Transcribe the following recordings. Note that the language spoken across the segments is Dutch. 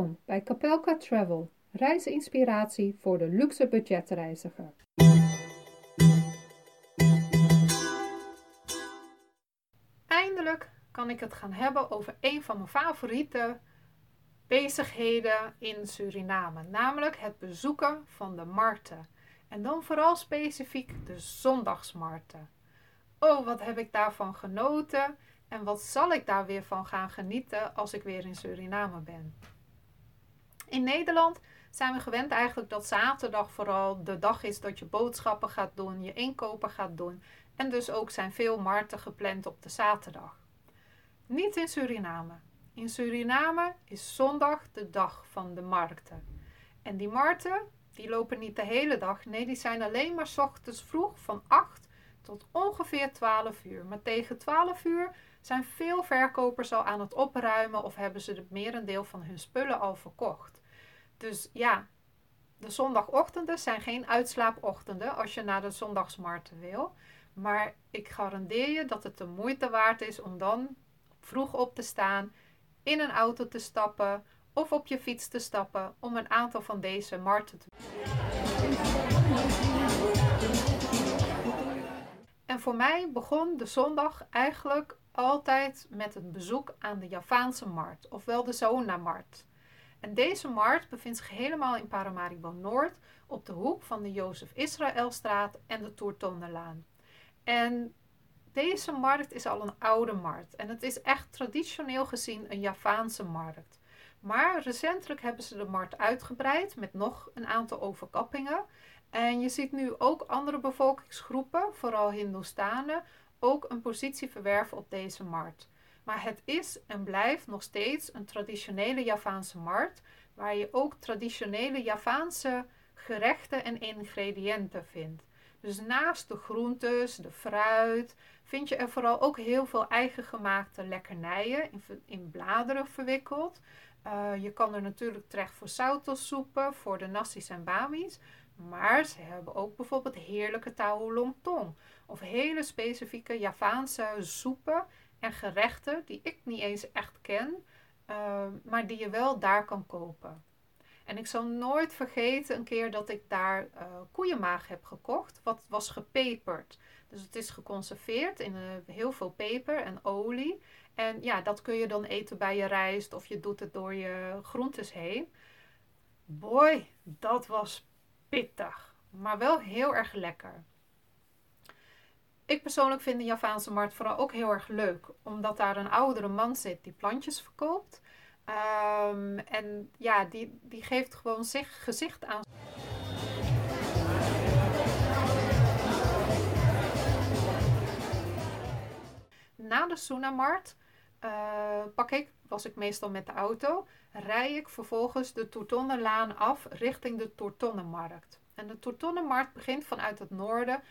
Bij Capelka Travel, reisinspiratie voor de luxe budgetreiziger. Eindelijk kan ik het gaan hebben over een van mijn favoriete bezigheden in Suriname, namelijk het bezoeken van de markten. En dan vooral specifiek de zondagsmarkten. Oh, wat heb ik daarvan genoten en wat zal ik daar weer van gaan genieten als ik weer in Suriname ben? In Nederland zijn we gewend eigenlijk dat zaterdag vooral de dag is dat je boodschappen gaat doen, je inkopen gaat doen. En dus ook zijn veel markten gepland op de zaterdag. Niet in Suriname. In Suriname is zondag de dag van de markten. En die markten, die lopen niet de hele dag. Nee, die zijn alleen maar ochtends vroeg van 8 tot ongeveer 12 uur. Maar tegen 12 uur zijn veel verkopers al aan het opruimen of hebben ze het merendeel van hun spullen al verkocht. Dus ja, de zondagochtenden zijn geen uitslaapochtenden als je naar de zondagsmarkten wil. Maar ik garandeer je dat het de moeite waard is om dan vroeg op te staan, in een auto te stappen of op je fiets te stappen om een aantal van deze markten te En voor mij begon de zondag eigenlijk altijd met een bezoek aan de Javaanse markt, ofwel de Zona-markt. En deze markt bevindt zich helemaal in Paramaribo Noord, op de hoek van de Jozef Israëlstraat en de Toertonnelaan. En deze markt is al een oude markt en het is echt traditioneel gezien een Javaanse markt. Maar recentelijk hebben ze de markt uitgebreid met nog een aantal overkappingen. En je ziet nu ook andere bevolkingsgroepen, vooral Hindoestanen, ook een positie verwerven op deze markt. Maar het is en blijft nog steeds een traditionele Javaanse markt, waar je ook traditionele Javaanse gerechten en ingrediënten vindt. Dus naast de groentes, de fruit, vind je er vooral ook heel veel eigen gemaakte lekkernijen in, in bladeren verwikkeld. Uh, je kan er natuurlijk terecht voor sautelsoepen, voor de nassi's en bamis. Maar ze hebben ook bijvoorbeeld heerlijke tong. Of hele specifieke Javaanse soepen en gerechten die ik niet eens echt ken, uh, maar die je wel daar kan kopen. En ik zal nooit vergeten een keer dat ik daar uh, koeienmaag heb gekocht, wat was gepeperd. Dus het is geconserveerd in uh, heel veel peper en olie. En ja, dat kun je dan eten bij je rijst of je doet het door je groentes heen. Boy, dat was pittig, maar wel heel erg lekker. Ik persoonlijk vind de Javaanse markt vooral ook heel erg leuk, omdat daar een oudere man zit die plantjes verkoopt. Um, en ja, die, die geeft gewoon zich, gezicht aan. Na de Soenamarkt uh, pak ik, was ik meestal met de auto, rij ik vervolgens de Tourtonnenlaan af richting de Tourtonnenmarkt. En de Tourtonnenmarkt begint vanuit het noorden.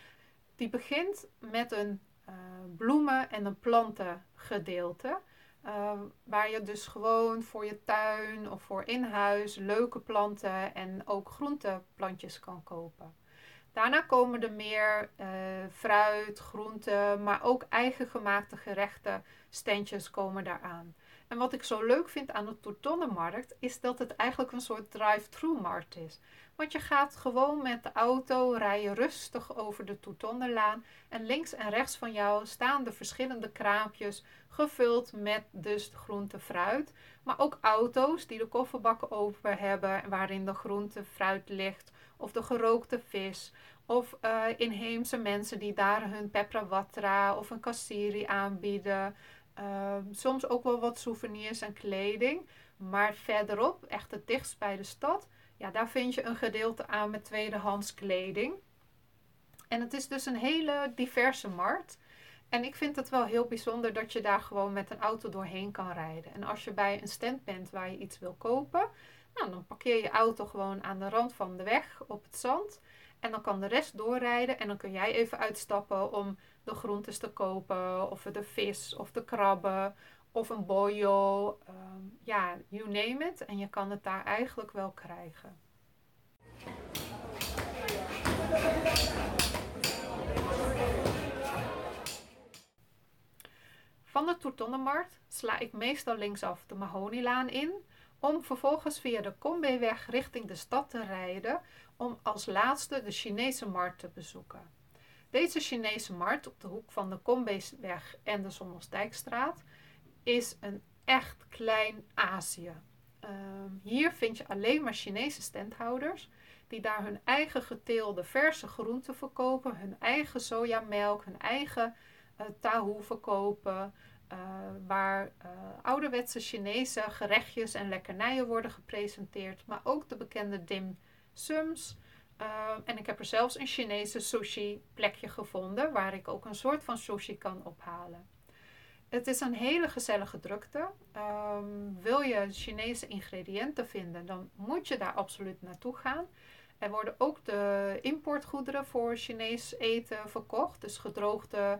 Die begint met een uh, bloemen- en een plantengedeelte. Uh, waar je dus gewoon voor je tuin of voor in huis leuke planten en ook groenteplantjes kan kopen. Daarna komen er meer uh, fruit, groenten, maar ook eigen gemaakte gerechten, standjes komen daaraan. En wat ik zo leuk vind aan de Tourtonnenmarkt is dat het eigenlijk een soort drive-through markt is. Want je gaat gewoon met de auto rijden rustig over de Tourtonnenlaan en links en rechts van jou staan de verschillende kraampjes gevuld met dus groente, fruit, maar ook auto's die de kofferbakken open hebben waarin de groente, fruit ligt of de gerookte vis of uh, inheemse mensen die daar hun peprawatra of een kassiri aanbieden. Uh, soms ook wel wat souvenirs en kleding. Maar verderop, echt het dichtst bij de stad, ja, daar vind je een gedeelte aan met tweedehands kleding. En het is dus een hele diverse markt. En ik vind het wel heel bijzonder dat je daar gewoon met een auto doorheen kan rijden. En als je bij een stand bent waar je iets wil kopen, nou, dan parkeer je auto gewoon aan de rand van de weg op het zand. En dan kan de rest doorrijden en dan kun jij even uitstappen om de groentes te kopen, of de vis, of de krabben, of een bojo. Um, ja, you name it. En je kan het daar eigenlijk wel krijgen. Van de Toertonnenmarkt sla ik meestal linksaf de Mahonilaan in om vervolgens via de Kombeweg richting de stad te rijden om als laatste de Chinese markt te bezoeken. Deze Chinese markt op de hoek van de Kombeweg en de Sommelsdijkstraat is een echt klein Azië. Ehm, hier vind je alleen maar Chinese standhouders die daar hun eigen geteelde verse groenten verkopen, hun eigen sojamelk, hun eigen uh, tahu verkopen, waar uh, ouderwetse Chinese gerechtjes en lekkernijen worden gepresenteerd, maar ook de bekende dim sums. en ik heb er zelfs een Chinese sushi plekje gevonden, waar ik ook een soort van sushi kan ophalen. Het is een hele gezellige drukte. Um, wil je Chinese ingrediënten vinden, dan moet je daar absoluut naartoe gaan. Er worden ook de importgoederen voor Chinees eten verkocht. Dus gedroogde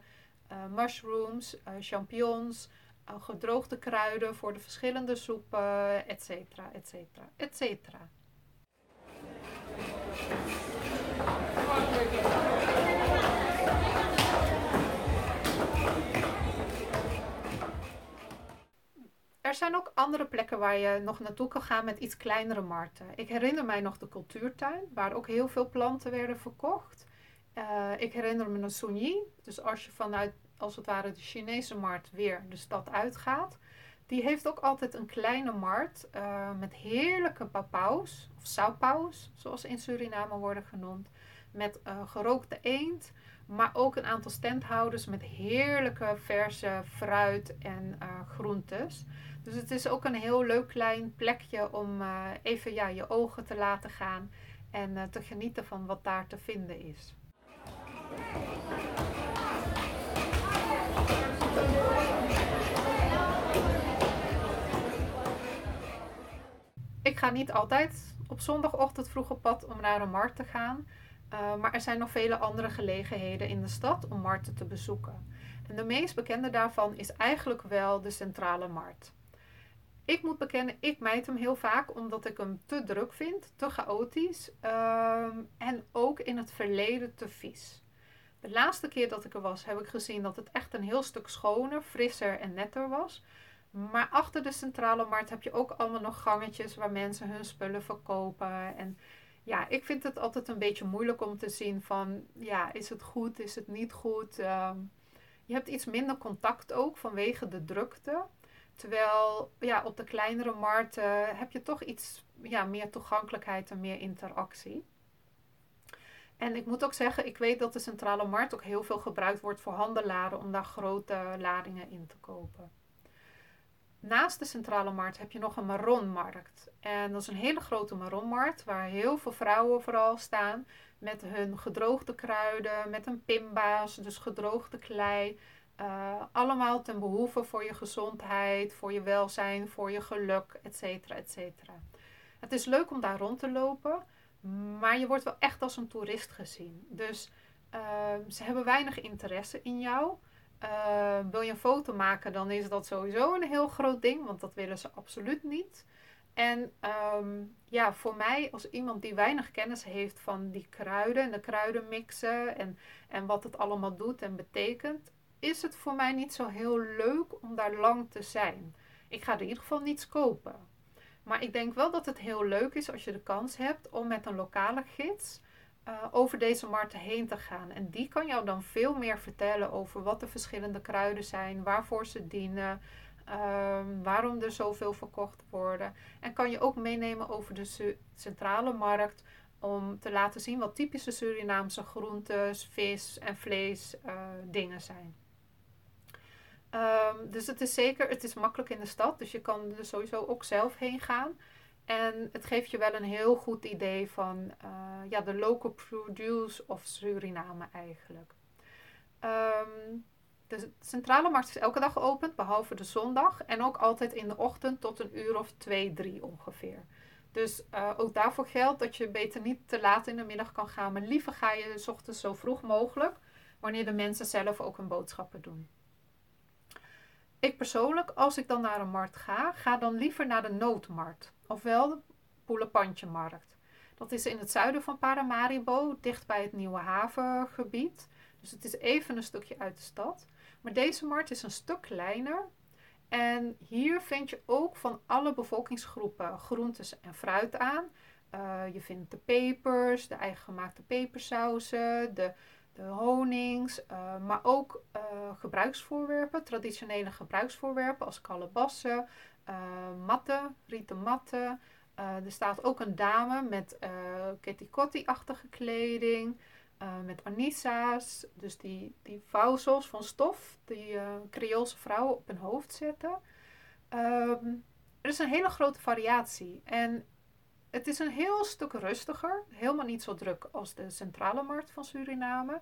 mushrooms, uh, champignons, uh, gedroogde kruiden voor de verschillende soepen, et cetera, et cetera, et cetera. Er zijn ook andere plekken waar je nog naartoe kan gaan met iets kleinere markten. Ik herinner mij nog de cultuurtuin, waar ook heel veel planten werden verkocht. Uh, ik herinner me een Sunyi, dus als je vanuit als het ware de Chinese markt weer de stad uitgaat. Die heeft ook altijd een kleine markt uh, met heerlijke papaus, of saupaus, zoals in Suriname worden genoemd. Met uh, gerookte eend, maar ook een aantal standhouders met heerlijke verse fruit en groentes. Dus het is ook een heel leuk klein plekje om even ja, je ogen te laten gaan en te genieten van wat daar te vinden is. Ik ga niet altijd op zondagochtend vroeg op pad om naar een markt te gaan. Uh, maar er zijn nog vele andere gelegenheden in de stad om markten te bezoeken. En de meest bekende daarvan is eigenlijk wel de Centrale Markt. Ik moet bekennen, ik mijt hem heel vaak omdat ik hem te druk vind, te chaotisch um, en ook in het verleden te vies. De laatste keer dat ik er was, heb ik gezien dat het echt een heel stuk schoner, frisser en netter was. Maar achter de centrale markt heb je ook allemaal nog gangetjes waar mensen hun spullen verkopen. En ja, ik vind het altijd een beetje moeilijk om te zien van, ja, is het goed, is het niet goed? Uh, je hebt iets minder contact ook vanwege de drukte. Terwijl ja, op de kleinere markten heb je toch iets ja, meer toegankelijkheid en meer interactie. En ik moet ook zeggen, ik weet dat de centrale markt ook heel veel gebruikt wordt voor handelaren om daar grote ladingen in te kopen. Naast de centrale markt heb je nog een maronmarkt. En dat is een hele grote maronmarkt waar heel veel vrouwen vooral staan met hun gedroogde kruiden, met een pimbaas, dus gedroogde klei, uh, allemaal ten behoeve voor je gezondheid, voor je welzijn, voor je geluk, et cetera, et cetera. Het is leuk om daar rond te lopen, maar je wordt wel echt als een toerist gezien. Dus uh, ze hebben weinig interesse in jou. Uh, wil je een foto maken, dan is dat sowieso een heel groot ding, want dat willen ze absoluut niet. En um, ja, voor mij als iemand die weinig kennis heeft van die kruiden en de kruidenmixen en, en wat het allemaal doet en betekent, is het voor mij niet zo heel leuk om daar lang te zijn. Ik ga er in ieder geval niets kopen. Maar ik denk wel dat het heel leuk is als je de kans hebt om met een lokale gids uh, over deze markten heen te gaan. En die kan jou dan veel meer vertellen over wat de verschillende kruiden zijn, waarvoor ze dienen, um, waarom er zoveel verkocht worden. En kan je ook meenemen over de centrale markt om te laten zien wat typische Surinaamse groentes, vis en vlees uh, dingen zijn. Um, dus het is zeker, het is makkelijk in de stad, dus je kan er sowieso ook zelf heen gaan. En het geeft je wel een heel goed idee van uh, ja, de local produce of Suriname eigenlijk. Um, de centrale markt is elke dag geopend, behalve de zondag. En ook altijd in de ochtend tot een uur of twee, drie ongeveer. Dus uh, ook daarvoor geldt dat je beter niet te laat in de middag kan gaan. Maar liever ga je s ochtends zo vroeg mogelijk, wanneer de mensen zelf ook hun boodschappen doen. Ik persoonlijk, als ik dan naar een markt ga, ga dan liever naar de noodmarkt, ofwel de Poelepantje-markt. Dat is in het zuiden van Paramaribo, dicht bij het Nieuwe Havengebied. Dus het is even een stukje uit de stad. Maar deze markt is een stuk kleiner En hier vind je ook van alle bevolkingsgroepen groentes en fruit aan. Uh, je vindt de pepers, de eigen gemaakte pepersauzen, de honings, uh, maar ook uh, gebruiksvoorwerpen, traditionele gebruiksvoorwerpen als kalebassen, matten, rieten matten. er staat ook een dame met uh, ketikotti-achtige kleding, met anisa's, dus die, die vouwsels van stof die Creoolse vrouwen op hun hoofd zetten. Um, er is een hele grote variatie en het is een heel stuk rustiger. Helemaal niet zo druk als de centrale markt van Suriname.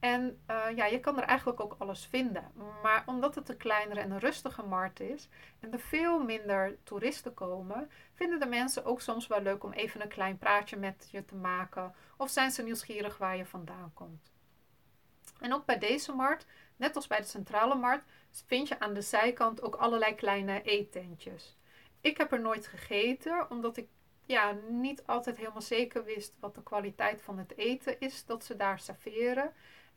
En uh, ja, je kan er eigenlijk ook alles vinden. Maar omdat het een kleinere en een rustige markt is en er veel minder toeristen komen, vinden de mensen ook soms wel leuk om even een klein praatje met je te maken. Of zijn ze nieuwsgierig waar je vandaan komt. En ook bij deze markt, net als bij de centrale markt, vind je aan de zijkant ook allerlei kleine eetentjes. Ik heb er nooit gegeten, omdat ik ja, niet altijd helemaal zeker wist wat de kwaliteit van het eten is dat ze daar serveren.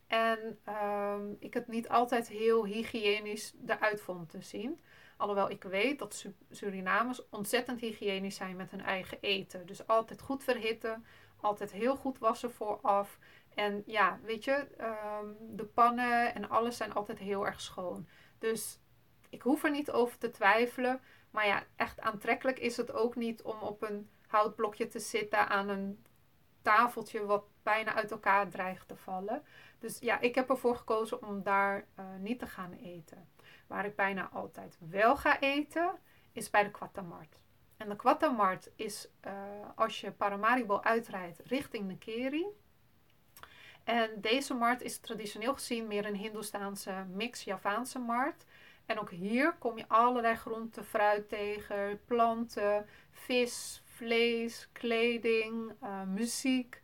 En um, ik het niet altijd heel hygiënisch eruit vond te zien. Alhoewel ik weet dat Surinamers ontzettend hygiënisch zijn met hun eigen eten. Dus altijd goed verhitten, altijd heel goed wassen vooraf. En ja, weet je, um, de pannen en alles zijn altijd heel erg schoon. Dus ik hoef er niet over te twijfelen. Maar ja, echt aantrekkelijk is het ook niet om op een houtblokje te zitten aan een tafeltje wat bijna uit elkaar dreigt te vallen. Dus ja, ik heb ervoor gekozen om daar uh, niet te gaan eten. Waar ik bijna altijd wel ga eten, is bij de Quatamart. En de Quatamart is uh, als je Paramaribo uitrijdt richting de Keri. En deze markt is traditioneel gezien meer een Hindoestaanse mix-Javaanse markt. En ook hier kom je allerlei groenten, fruit tegen, planten, vis, vlees, kleding, uh, muziek.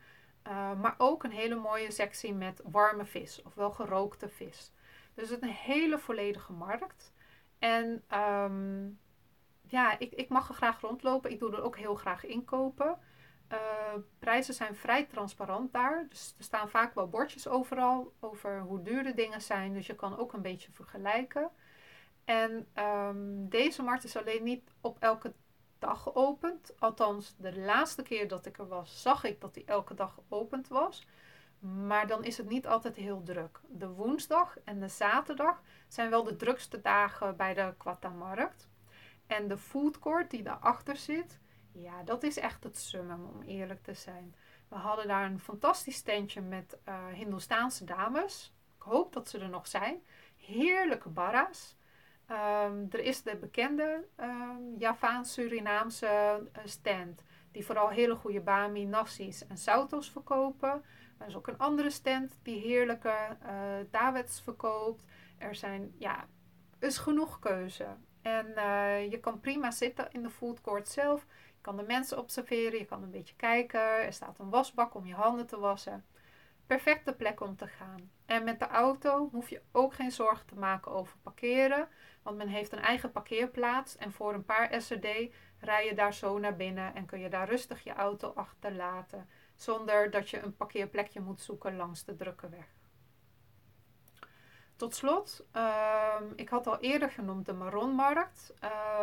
Uh, maar ook een hele mooie sectie met warme vis, ofwel gerookte vis. Dus het is een hele volledige markt. En um, ja, ik, ik mag er graag rondlopen. Ik doe er ook heel graag inkopen. Uh, prijzen zijn vrij transparant daar. Dus er staan vaak wel bordjes overal over hoe duur de dingen zijn. Dus je kan ook een beetje vergelijken. En um, deze markt is alleen niet op elke dag geopend. Althans, de laatste keer dat ik er was, zag ik dat hij elke dag geopend was. Maar dan is het niet altijd heel druk. De woensdag en de zaterdag zijn wel de drukste dagen bij de Quatta-markt. En de foodcourt die daarachter zit, ja, dat is echt het summum om eerlijk te zijn. We hadden daar een fantastisch standje met uh, Hindoestaanse dames. Ik hoop dat ze er nog zijn. Heerlijke barra's. Um, er is de bekende um, Javaans-Surinaamse uh, stand, die vooral hele goede bami, nassi's en sauto's verkopen. Er is ook een andere stand die heerlijke uh, Davids verkoopt. Er zijn, ja, is genoeg keuze. En uh, je kan prima zitten in de food court zelf. Je kan de mensen observeren, je kan een beetje kijken. Er staat een wasbak om je handen te wassen. Perfecte plek om te gaan. En met de auto hoef je ook geen zorgen te maken over parkeren. Want men heeft een eigen parkeerplaats en voor een paar SRD rij je daar zo naar binnen en kun je daar rustig je auto achterlaten. Zonder dat je een parkeerplekje moet zoeken langs de drukke weg. Tot slot, um, ik had al eerder genoemd de Maronmarkt.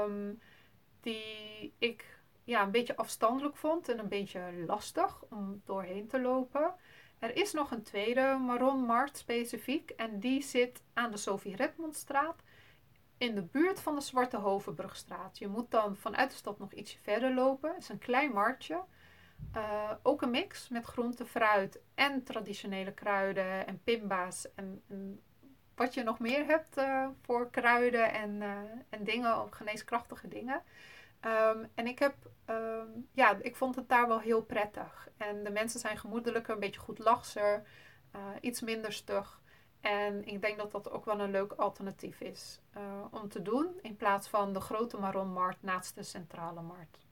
Um, die ik ja, een beetje afstandelijk vond en een beetje lastig om doorheen te lopen. Er is nog een tweede Maronmarkt specifiek en die zit aan de Sophie Redmondstraat in de buurt van de Zwarte Hovenbrugstraat. Je moet dan vanuit de stad nog ietsje verder lopen. Het is een klein marktje. Uh, ook een mix met groente, fruit en traditionele kruiden en pimba's en, en wat je nog meer hebt uh, voor kruiden en, uh, en dingen, geneeskrachtige dingen. Um, en ik heb, um, ja, ik vond het daar wel heel prettig. En de mensen zijn gemoedelijker, een beetje goed lachser, iets minder stug. En ik denk dat dat ook wel een leuk alternatief is uh, om te doen in plaats van de grote Maronmarkt naast de centrale markt.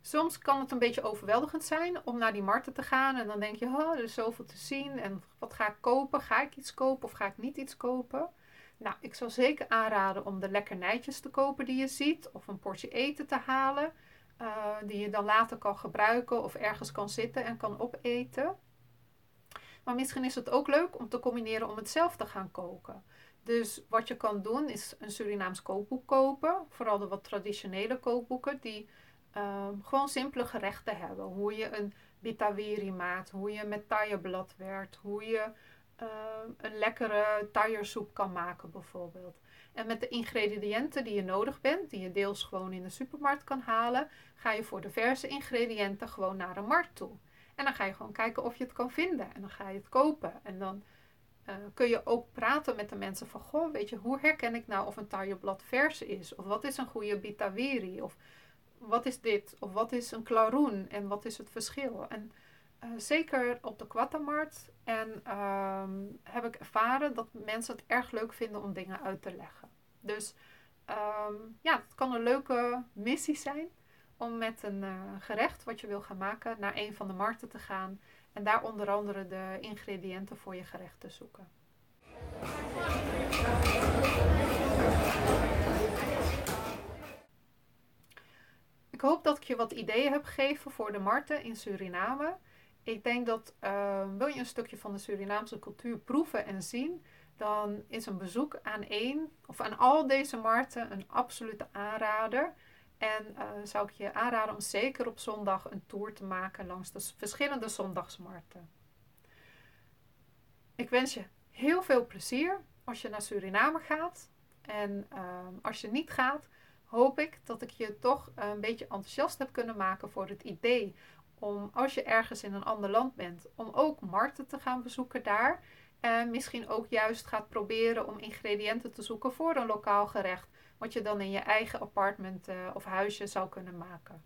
Soms kan het een beetje overweldigend zijn om naar die markten te gaan en dan denk je, oh, er is zoveel te zien en wat ga ik kopen? Ga ik iets kopen of ga ik niet iets kopen? Nou, ik zou zeker aanraden om de lekkernijtjes te kopen die je ziet of een portie eten te halen uh, die je dan later kan gebruiken of ergens kan zitten en kan opeten. Maar misschien is het ook leuk om te combineren om het zelf te gaan koken. Dus wat je kan doen is een Surinaams kookboek kopen. Vooral de wat traditionele kookboeken die ehm, gewoon simpele gerechten hebben. Hoe je een bitawiri maakt, hoe je met taaienblad werkt, hoe je ehm, een lekkere taiersoep kan maken bijvoorbeeld. En met de ingrediënten die je nodig bent, die je deels gewoon in de supermarkt kan halen, ga je voor de verse ingrediënten gewoon naar de markt toe. En dan ga je gewoon kijken of je het kan vinden. En dan ga je het kopen. En dan uh, kun je ook praten met de mensen van, goh, weet je, hoe herken ik nou of een tailleblad vers is? Of wat is een goede bitawiri? Of wat is dit? Of wat is een klaroen? En wat is het verschil? En uh, zeker op de kwattamarkt en uh, heb ik ervaren dat mensen het erg leuk vinden om dingen uit te leggen. Dus um, ja, het kan een leuke missie zijn om met een uh, gerecht wat je wil gaan maken naar een van de markten te gaan en daar onder andere de ingrediënten voor je gerecht te zoeken. Ik hoop dat ik je wat ideeën heb gegeven voor de markten in Suriname. Ik denk dat uh, wil je een stukje van de Surinaamse cultuur proeven en zien, dan is een bezoek aan één of aan al deze markten een absolute aanrader. En uh, zou ik je aanraden om zeker op zondag een tour te maken langs de verschillende zondagsmarkten. Ik wens je heel veel plezier als je naar Suriname gaat. En uh, als je niet gaat, hoop ik dat ik je toch een beetje enthousiast heb kunnen maken voor het idee om als je ergens in een ander land bent, om ook markten te gaan bezoeken daar. En misschien ook juist gaat proberen om ingrediënten te zoeken voor een lokaal gerecht wat je dan in je eigen appartement uh, of huisje zou kunnen maken.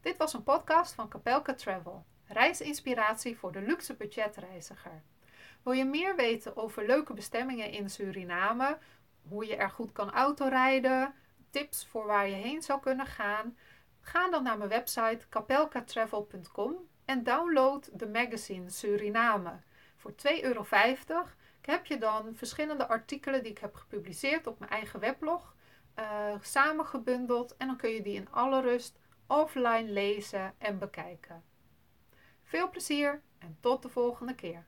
Dit was een podcast van Capelka Travel, reisinspiratie voor de luxe budgetreiziger. Wil je meer weten over leuke bestemmingen in Suriname, hoe je er goed kan autorijden, tips voor waar je heen zou kunnen gaan? Ga dan naar mijn website capelkatravel.com en download de magazine Suriname. Voor 2,50 euro heb je dan verschillende artikelen die ik heb gepubliceerd op mijn eigen weblog uh, samengebundeld en dan kun je die in alle rust offline lezen en bekijken. Veel plezier en tot de volgende keer.